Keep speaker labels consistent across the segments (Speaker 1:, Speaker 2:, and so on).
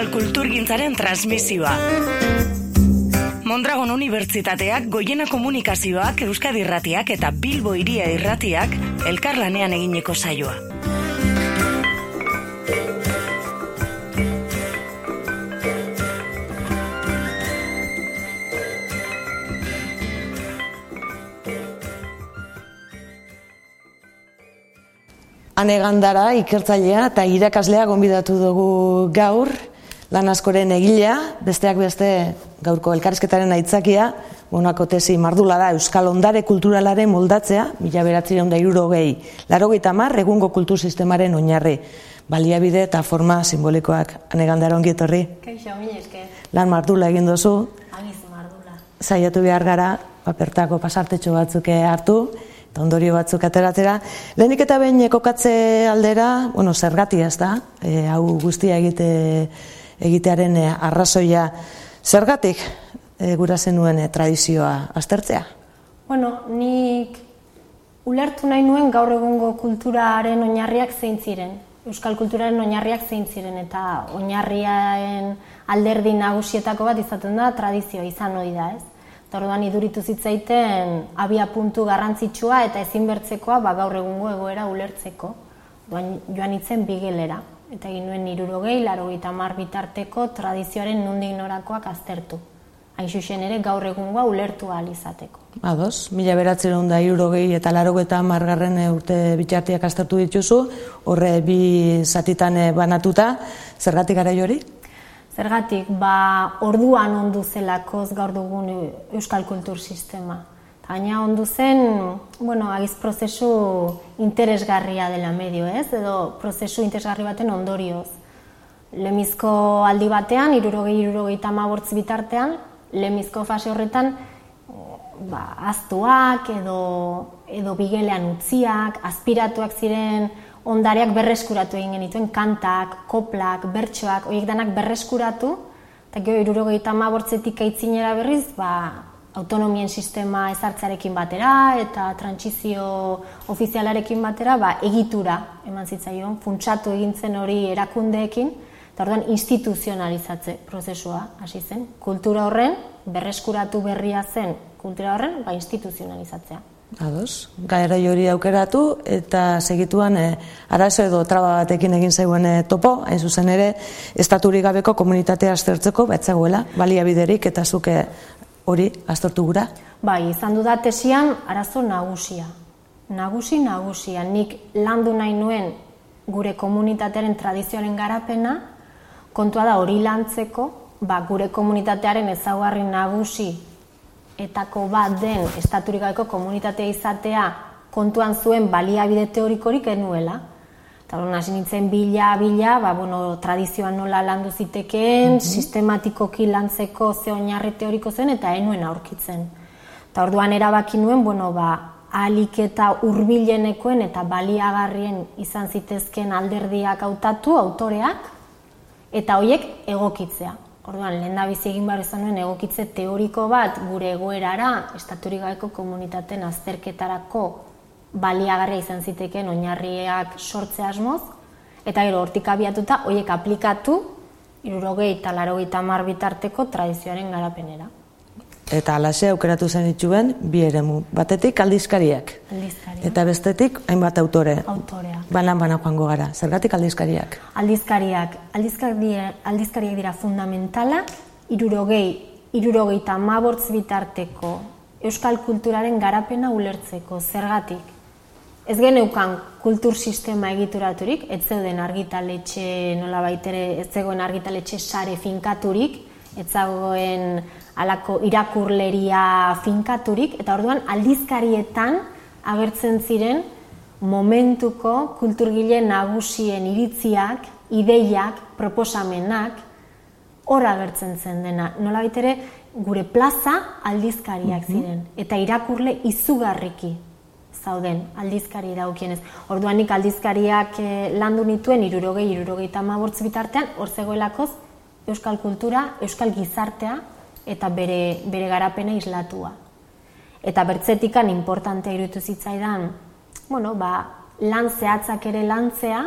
Speaker 1: Euskal Kulturgintzaren transmisioa. Mondragon Unibertsitateak, Goiena Komunikazioak, Euskadi Irratiak eta Bilbo Iria Irratiak elkarlanean egineko saioa.
Speaker 2: Ane gandara, ikertzailea eta irakaslea gonbidatu dugu gaur, lan askoren egilea, besteak beste gaurko elkarrizketaren aitzakia, bonako tesi mardula da Euskal Ondare Kulturalaren moldatzea, mila beratzireun da iruro gehi, laro mar, egungo kultursistemaren oinarri, baliabide eta forma simbolikoak. Ane gandara ongi etorri?
Speaker 3: Kaixo, mila eske.
Speaker 2: Lan mardula egin duzu.
Speaker 3: Agiz mardula.
Speaker 2: Zaiatu behar gara, papertako pasartetxo batzuke hartu, eta ondorio batzuk ateratzera. Lehenik eta behin kokatze aldera, bueno, zergatia ez da, e, hau guztia egite, egitearen e, arrazoia. Zergatik e, gura zenuen e, tradizioa aztertzea?
Speaker 3: Bueno, nik ulertu nahi nuen gaur egungo kulturaren oinarriak zein ziren. Euskal kulturaren oinarriak zein ziren eta oinarriaen alderdi nagusietako bat izaten da tradizioa izan hori da, ez? Eta orduan iduritu zitzaiten abia puntu garrantzitsua eta ezinbertzekoa ba, gaur egungo egoera ulertzeko. Duan, joan itzen bigelera. Eta egin nuen irurogei, laro mar bitarteko tradizioaren nundik norakoak aztertu. Hain xuxen ere gaur egungoa ulertu ahal izateko.
Speaker 2: Ados, mila beratzen da irurogei eta laro gita margarren urte bitxartiak aztertu dituzu, horre bi zatitan banatuta, zergatik gara jori?
Speaker 3: Zergatik, ba, orduan ondu zelakoz gaur dugun Euskal Kultur Sistema. Gaina ondu zen, bueno, agiz prozesu interesgarria dela medio, ez? Edo prozesu interesgarri baten ondorioz. Lemizko aldi batean, irurogei, irurogei tamabortz bitartean, lemizko fase horretan, ba, aztuak edo, edo bigelean utziak, aspiratuak ziren ondareak berreskuratu egin genituen, kantak, koplak, bertsoak, horiek danak berreskuratu, eta gero irurogeita mabortzetik aitzinera berriz, ba, autonomien sistema ezartzarekin batera eta trantsizio ofizialarekin batera ba, egitura eman zitzaion, funtsatu egintzen hori erakundeekin, eta orduan instituzionalizatze prozesua hasi zen. Kultura horren, berreskuratu berria zen kultura horren, ba, instituzionalizatzea.
Speaker 2: Ados, gaera hori aukeratu eta segituan e, arazo edo traba batekin egin zaiguen e, topo, hain zuzen ere, estaturik gabeko komunitatea aztertzeko, betzagoela, baliabiderik eta zuke hori aztertu gura?
Speaker 3: Bai, izan du tesian arazo nagusia. Nagusi, nagusia. Nik landu nahi nuen gure komunitatearen tradizioaren garapena, kontua da hori lantzeko, ba, gure komunitatearen ezaugarri nagusi etako bat den estaturikako komunitatea izatea kontuan zuen baliabide teorikorik genuela. Eta hori hasi nintzen bila, bila, ba, bueno, tradizioan nola landu zitekeen, mm sistematikoki lantzeko ze oinarri teoriko zen eta enuen aurkitzen. Eta orduan erabaki nuen, bueno, ba, alik eta urbilenekoen eta baliagarrien izan zitezken alderdiak hautatu, autoreak, eta hoiek egokitzea. Orduan, lehen da bizi egin behar izan nuen egokitze teoriko bat gure egoerara, estaturik gabeko komunitaten azterketarako baliagarria izan ziteken oinarriak sortze asmoz, eta gero hortik abiatuta, horiek aplikatu, irurogei eta larogei tamar bitarteko tradizioaren garapenera
Speaker 2: eta alaxe aukeratu zen dituen bi eremu. Batetik aldizkariak.
Speaker 3: Aldizkariak.
Speaker 2: Eta bestetik hainbat autore.
Speaker 3: Autorea.
Speaker 2: Banan bana joango gara. Zergatik aldizkariak?
Speaker 3: Aldizkariak. Aldizkariak, aldizkariak dira fundamentala, irurogei, irurogei eta bitarteko euskal kulturaren garapena ulertzeko. Zergatik? Ez geneukan kultur sistema egituraturik, ez zeuden argitaletxe nola baitere, ez zegoen argitaletxe sare finkaturik, ez zagoen alako irakurleria finkaturik, eta orduan aldizkarietan agertzen ziren momentuko kulturgile nagusien iritziak, ideiak, proposamenak, hor agertzen zen dena. Nola ere gure plaza aldizkariak mhm. ziren, eta irakurle izugarriki zauden aldizkari daukienez. Orduanik aldizkariak eh, landu nituen irurogei, irurogei tamabortz bitartean, hor zegoelakoz, euskal kultura, euskal gizartea, eta bere, bere garapena islatua. Eta bertzetikan importantea irutu zitzaidan, bueno, ba, lan zehatzak ere lantzea,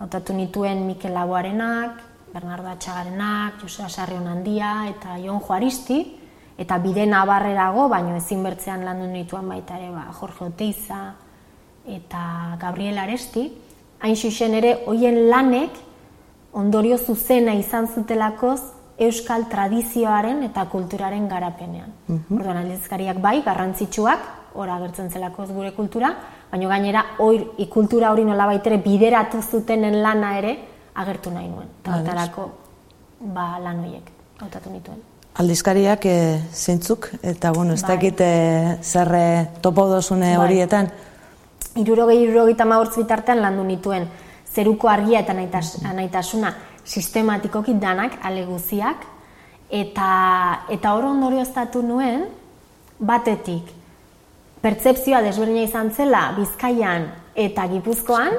Speaker 3: hautatu nituen Mikel Laboarenak, Bernardo Atxagarenak, Josea Sarrion Handia eta Jon Juaristi, eta bide nabarrerago, baino ezin bertzean landu nituen baita ere, ba, Jorge Oteiza eta Gabriel Aresti, hain xuxen ere, hoien lanek ondorio zuzena izan zutelakoz euskal tradizioaren eta kulturaren garapenean. Mm Orduan, aldizkariak bai, garrantzitsuak, ora agertzen zelakoz gure kultura, baina gainera, oir, ikultura hori nola baitere bideratu zutenen lana ere, agertu nahi nuen. Eta ba, lan horiek, hautatu nituen.
Speaker 2: Aldizkariak e, zeintzuk, eta bueno, ez bai. dakit e, zerre topo dozune bai. horietan?
Speaker 3: Irurogei, irurogei tamagortz bitartean landu nituen zeruko argia eta nahitasuna sistematikoki danak, aleguziak, eta, eta hor ondorio nuen, batetik, pertsepzioa desberdina izan zela Bizkaian eta Gipuzkoan,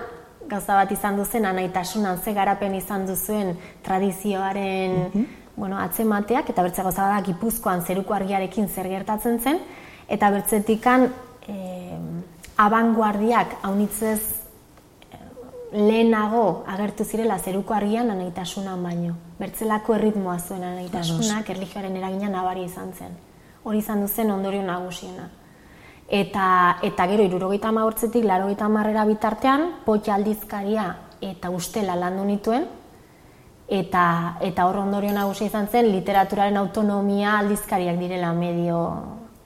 Speaker 3: gauza bat izan duzen anaitasunan ze garapen izan duzuen tradizioaren mm bueno, atzemateak eta bertze gauza da Gipuzkoan zeruko argiarekin zer gertatzen zen eta bertzetikan eh, abanguardiak haunitzez lehenago agertu zirela zeruko argian anaitasunan baino. Bertzelako erritmoa zuen anaitasunak erlijioaren eragina nabari izan zen. Hori izan duzen ondorio nagusiena. Eta, eta gero, irurogeita maurtzetik, larogeita marrera bitartean, potxa aldizkaria eta ustela landu nituen, eta, eta hor ondorio nagusia izan zen, literaturaren autonomia aldizkariak direla medio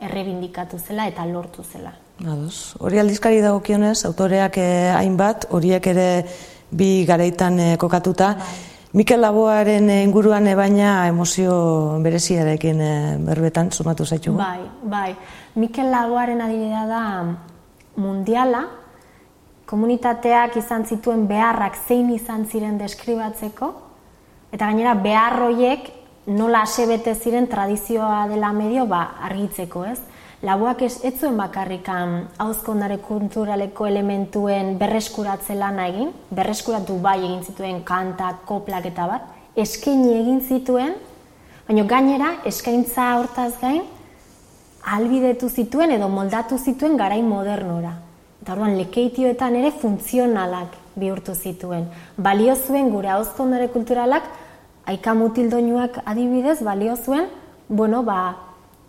Speaker 3: errebindikatu zela eta lortu zela.
Speaker 2: Ados. Hori aldizkari dagokionez, autoreak eh, hainbat, horiek ere bi garaitan eh, kokatuta. Bai. Mikel Laboaren inguruan eh, baina emozio bereziarekin eh, berbetan sumatu zaitu.
Speaker 3: Bai, bai. Mikel Laboaren adibidea da mundiala, komunitateak izan zituen beharrak zein izan ziren deskribatzeko, eta gainera beharroiek nola asebete ziren tradizioa dela medio ba, argitzeko, ez? Laboak ez, ez zuen bakarrikan hauzkondare kulturaleko elementuen berreskuratze lana egin, berreskuratu bai egin zituen kanta, koplak eta bat, eskaini egin zituen, baina gainera eskaintza hortaz gain, albidetu zituen edo moldatu zituen garai modernora. Eta orduan lekeitioetan ere funtzionalak bihurtu zituen. Balio zuen gure hauzkondare kulturalak, aika mutildoinuak adibidez, balio zuen, bueno, ba,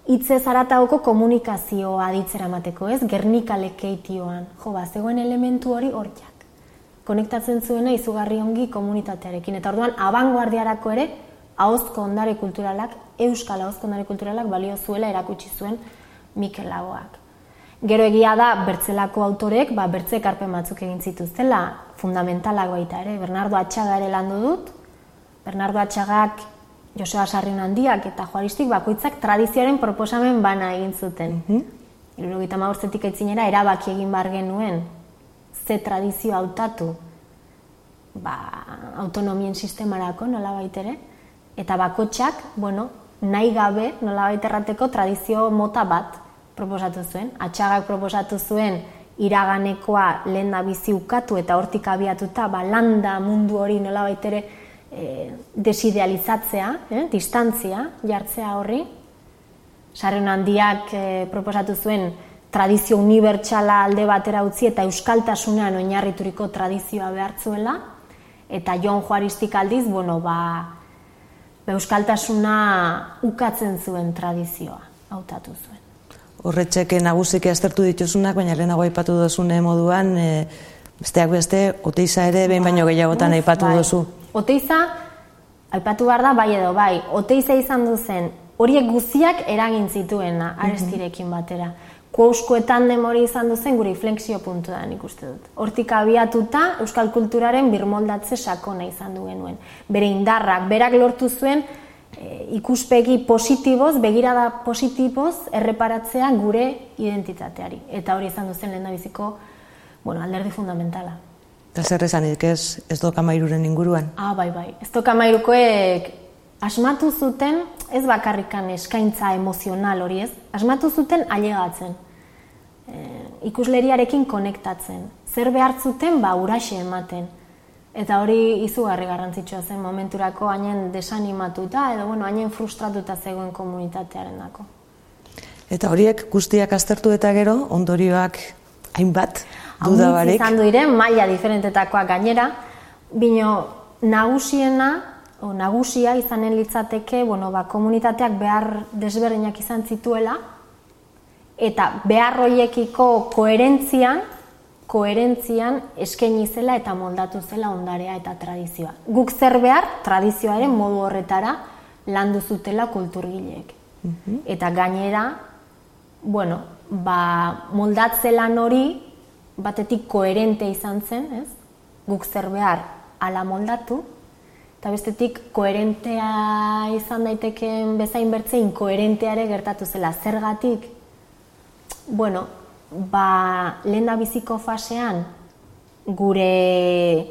Speaker 3: hitze zaratagoko komunikazioa ditzera mateko, ez? Gernika lekeitioan. Jo, ba, zegoen elementu hori hortiak. Konektatzen zuena izugarri ongi komunitatearekin. Eta orduan, abanguardiarako ere, ahozko ondare kulturalak, euskal ahozko ondare kulturalak balio zuela erakutsi zuen Mikel Lagoak. Gero egia da, bertzelako autorek, ba, bertze karpen batzuk egin zituztela, fundamentalak baita ere, Bernardo Atxaga ere landu dut, Bernardo Atxagak Joseba Sarrion handiak eta Juaristik bakoitzak tradizioaren proposamen bana egin zuten. Mm -hmm. aitzinera erabaki egin bar genuen. Ze tradizio hautatu? Ba, autonomien sistemarako nola baitere eta bakotxak, bueno, nahi gabe nola baiterrateko tradizio mota bat proposatu zuen. Atxagak proposatu zuen iraganekoa lehen da bizi ukatu eta hortik abiatuta ba, landa mundu hori nola baitere e, desidealizatzea, eh, distantzia jartzea horri. Sarren handiak e, proposatu zuen tradizio unibertsala alde batera utzi eta euskaltasunean oinarrituriko tradizioa behartzuela. Eta Jon Juaristik aldiz, bueno, ba, euskaltasuna ukatzen zuen tradizioa hautatu zuen.
Speaker 2: Horretxek nagusik aztertu dituzunak, baina lehenago aipatu duzune moduan, e, besteak beste, oteiza ere, behin baino gehiagotan aipatu bai. duzu.
Speaker 3: Oteiza, aipatu behar da, bai edo, bai, oteiza izan duzen, horiek guztiak eragin zituena, mhm. arestirekin batera. Kuauskoetan demori izan duzen gure inflexio puntu da nik uste dut. Hortik abiatuta euskal kulturaren birmoldatze sakona izan du genuen. Bere indarrak, berak lortu zuen ikuspegi positiboz, begirada positiboz erreparatzea gure identitateari. Eta hori izan duzen lehen biziko bueno, alderdi fundamentala.
Speaker 2: Eta zer esanik ez, ez doka mairuren inguruan?
Speaker 3: Ah, bai, bai. Ez doka mairukoek asmatu zuten, ez bakarrikan eskaintza emozional hori ez, asmatu zuten ailegatzen. E, ikusleriarekin konektatzen. Zer behar zuten, ba, uraxe ematen. Eta hori izugarri garrantzitsua zen momenturako hainen desanimatuta edo bueno, hainen frustratuta zegoen komunitatearen dako.
Speaker 2: Eta horiek guztiak aztertu eta gero, ondorioak hainbat, dudabarik.
Speaker 3: izan duire, maila diferentetakoak gainera, bino nagusiena o, nagusia izanen litzateke, bueno, ba, komunitateak behar desberdinak izan zituela, eta behar hoiekiko koherentzian, koherentzian eskaini zela eta moldatu zela ondarea eta tradizioa. Guk zer behar, tradizioaren modu horretara landu zutela kulturgileek. Mhm. Eta gainera, bueno, ba, moldatzelan hori batetik koherente izan zen, ez? Guk zer behar ala moldatu, eta bestetik koherentea izan daitekeen bezain bertze inkoherenteare gertatu zela. Zergatik, bueno, ba, lehen biziko fasean, gure,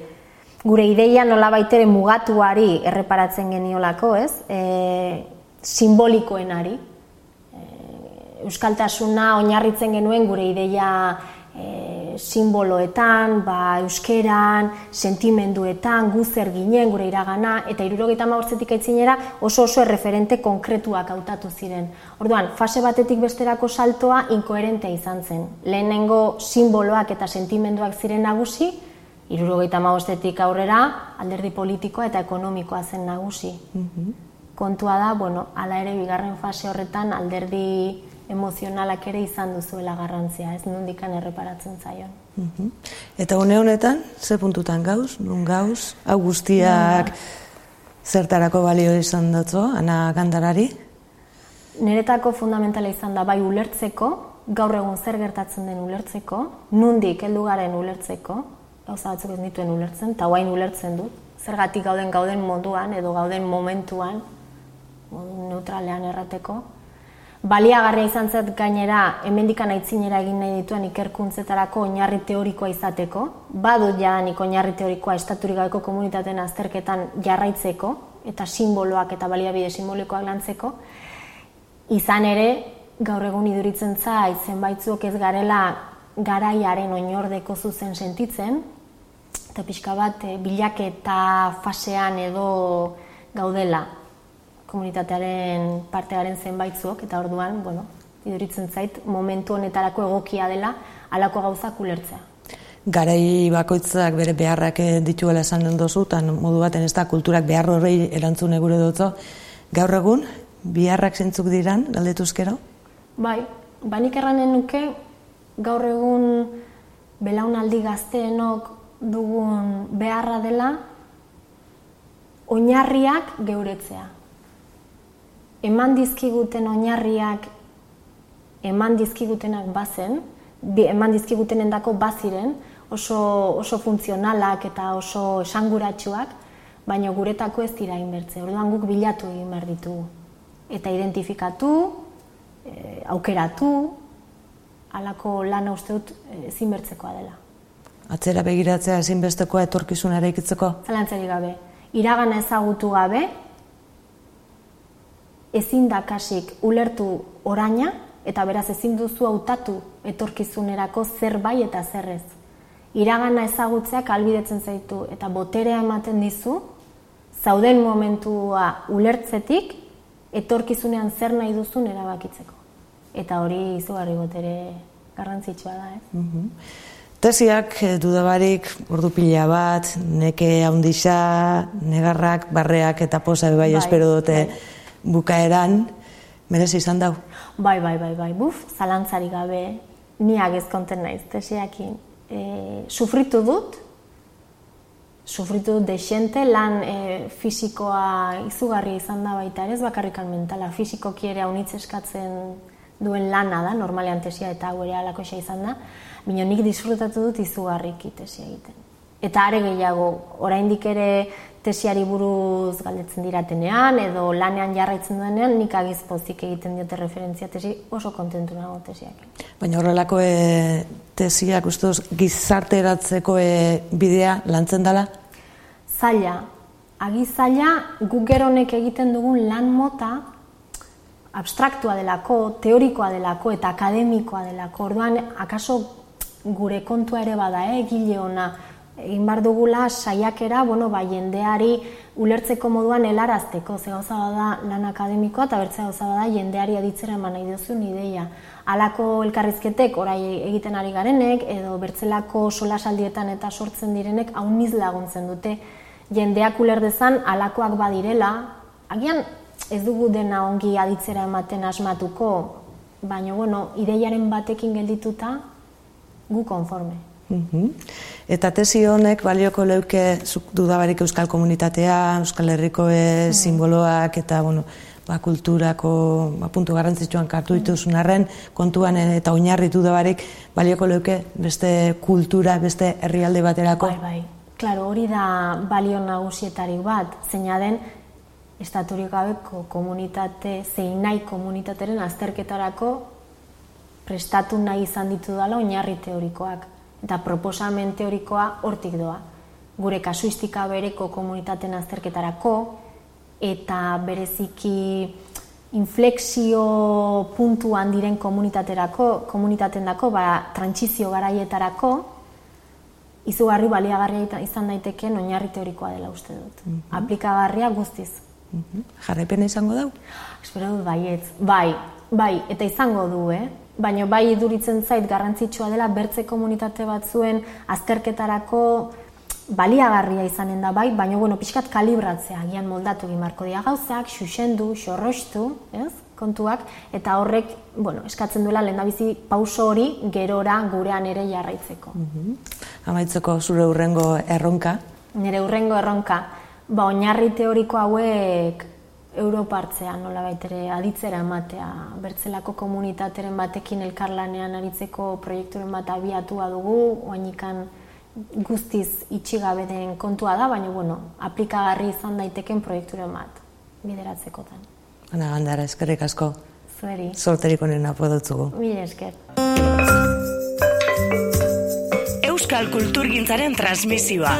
Speaker 3: gure ideia nola baitere mugatuari erreparatzen geniolako, ez? E, simbolikoenari. E, Euskaltasuna oinarritzen genuen gure ideia e, simboloetan, ba, euskeran, sentimenduetan, guzer ginen, gure iragana, eta irurogeita maurtzetik aitzinera oso oso erreferente konkretuak hautatu ziren. Orduan, fase batetik besterako saltoa inkoherentea izan zen. Lehenengo simboloak eta sentimenduak ziren nagusi, irurogeita maurtzetik aurrera, alderdi politikoa eta ekonomikoa zen nagusi. Mhm. Kontua da, bueno, ala ere bigarren fase horretan alderdi emozionalak ere izan duzuela garrantzia, ez nondikan erreparatzen zaion.
Speaker 2: Mhm. Eta une honetan, ze puntutan gauz, nun gauz, hau guztiak zertarako balio izan dutzo, ana gandarari?
Speaker 3: Neretako fundamentala izan da bai ulertzeko, gaur egun zer gertatzen den ulertzeko, nundik heldu garen ulertzeko, gauza batzuk ez dituen ulertzen, eta guain ulertzen dut, zergatik gauden gauden moduan edo gauden momentuan, neutralean errateko, baliagarria izan zet gainera hemendikan aitzinera egin nahi dituen ikerkuntzetarako oinarri teorikoa izateko, badut jadanik oinarri teorikoa estaturik gabeko komunitateen azterketan jarraitzeko eta simboloak eta baliabide simbolikoak lantzeko, izan ere gaur egun iduritzen zait zenbaitzuok ez garela garaiaren oinordeko zuzen sentitzen, eta pixka bat eh, bilaketa fasean edo gaudela komunitatearen partearen zenbaitzuk eta orduan, bueno, iduritzen zait momentu honetarako egokia dela halako gauzak ulertzea.
Speaker 2: Garai bakoitzak bere beharrak dituela esan den dozu, tan modu baten ez da kulturak behar horrei erantzune gure dutzo. Gaur egun, biharrak zentzuk diran, galdetuzkero?
Speaker 3: Bai, banik erranen nuke, gaur egun belaunaldi gazteenok dugun beharra dela, oinarriak geuretzea eman dizkiguten oinarriak eman dizkigutenak bazen, eman dizkigutenen dako baziren, oso, oso funtzionalak eta oso esanguratsuak, baina guretako ez dira inbertze. Orduan guk bilatu egin behar ditugu. Eta identifikatu, e, aukeratu, halako lana uste dut e, ezinbertzekoa dela.
Speaker 2: Atzera begiratzea ezinbestekoa etorkizunara ikitzeko?
Speaker 3: Zalantzari gabe. Iragana ezagutu gabe, ezin da kasik ulertu oraina eta beraz ezin duzu hautatu etorkizunerako zer bai eta zer ez. Iragana ezagutzeak albidetzen zaitu eta boterea ematen dizu, zauden momentua ulertzetik, etorkizunean zer nahi duzun erabakitzeko. Eta hori izugarri botere garrantzitsua da, ez? Eh? Mm
Speaker 2: Tesiak eh, dudabarik ordu pila bat, neke haundisa, negarrak, barreak eta posa bai, bai espero dute bai bukaeran merez izan dau.
Speaker 3: Bai, bai, bai, bai, buf, zalantzari gabe, ni agezkonten naiz, tesiakin. E, sufritu dut, sufritu dut desente, lan e, fisikoa izugarri izan da baita, ez bakarrikan mentala, fisikoki ere haunitz eskatzen duen lana da, normalean tesia eta hau ere alako izan da, bino nik disfrutatu dut izugarriki tesia egiten. Eta are gehiago, oraindik ere tesiari buruz galdetzen diratenean edo lanean jarraitzen duenean nik agizpozik egiten diote referentzia tesi oso kontentu nago tesiak.
Speaker 2: Baina horrelako e, tesiak ustuz gizarte eratzeko e, bidea lantzen dela?
Speaker 3: Zaila. Agi zaila guk geronek egiten dugun lan mota abstraktua delako, teorikoa delako eta akademikoa delako. Orduan, akaso gure kontua ere bada, eh, gile ona, egin bar dugula saiakera, bueno, ba, jendeari ulertzeko moduan helarazteko, ze gauza da lan akademikoa eta bertzea gauza da jendeari aditzera eman nahi duzun ideia. Halako elkarrizketek orai egiten ari garenek edo bertzelako solasaldietan eta sortzen direnek auniz laguntzen dute jendeak uler dezan alakoak badirela, agian ez dugu dena ongi aditzera ematen asmatuko, baina bueno, ideiaren batekin geldituta gu konforme.
Speaker 2: Mhm. Eta tesi honek balioko leuke zuk dudabarik euskal komunitatea, euskal herriko e, simboloak eta bueno, ba, kulturako ba, puntu garrantzitsuan kartu dituzun arren, kontuan eta oinarritu dabarik balioko leuke beste kultura, beste herrialde baterako.
Speaker 3: Bai, bai. Claro, hori da balio nagusietarik bat, zeina den estaturik gabeko komunitate, zein nahi komunitateren azterketarako prestatu nahi izan ditu dela oinarri teorikoak. Eta proposamen teorikoa hortik doa. Gure kasuistika bereko komunitaten azterketarako eta bereziki inflexio puntuan diren komunitaterako, komunitaten dako, ba, trantzizio garaietarako, izugarri baliagarria izan daiteken oinarri teorikoa dela uste dut. Mm Aplikagarria guztiz.
Speaker 2: Mhm. Jarraipena izango dau?
Speaker 3: Espero dut baietz. Bai, bai, eta izango du, eh? Baina bai iduritzen zait garrantzitsua dela bertze komunitate batzuen azterketarako baliagarria izanen da bai, baina bueno, pixkat kalibratzea, gian moldatu egin marko dia gauzak, xuxendu, xorrostu, ez? kontuak, eta horrek, bueno, eskatzen duela lehendabizi pauso hori gerora gurean ere jarraitzeko.
Speaker 2: Mm Amaitzeko zure urrengo erronka?
Speaker 3: Nire urrengo erronka, ba, oinarri teoriko hauek Europartzea nola baitere aditzera ematea bertzelako komunitateren batekin elkarlanean aritzeko proiekturen bat abiatua dugu, oainikan guztiz itxigabe den kontua da, baina bueno, aplikagarri izan daiteken proiekturen bat bideratzekotan.
Speaker 2: Ana gandara, eskerrik asko.
Speaker 3: Zueri.
Speaker 2: Sorterik onena podotzugu.
Speaker 3: Mila esker.
Speaker 1: Euskal Kulturgintzaren transmisioa.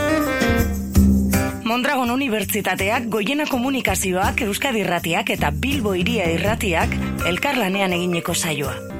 Speaker 1: Mondragon Unibertsitateak, Goiena Komunikazioak, Euskadi Irratiak eta Bilbo Iria Irratiak elkarlanean egineko saioa.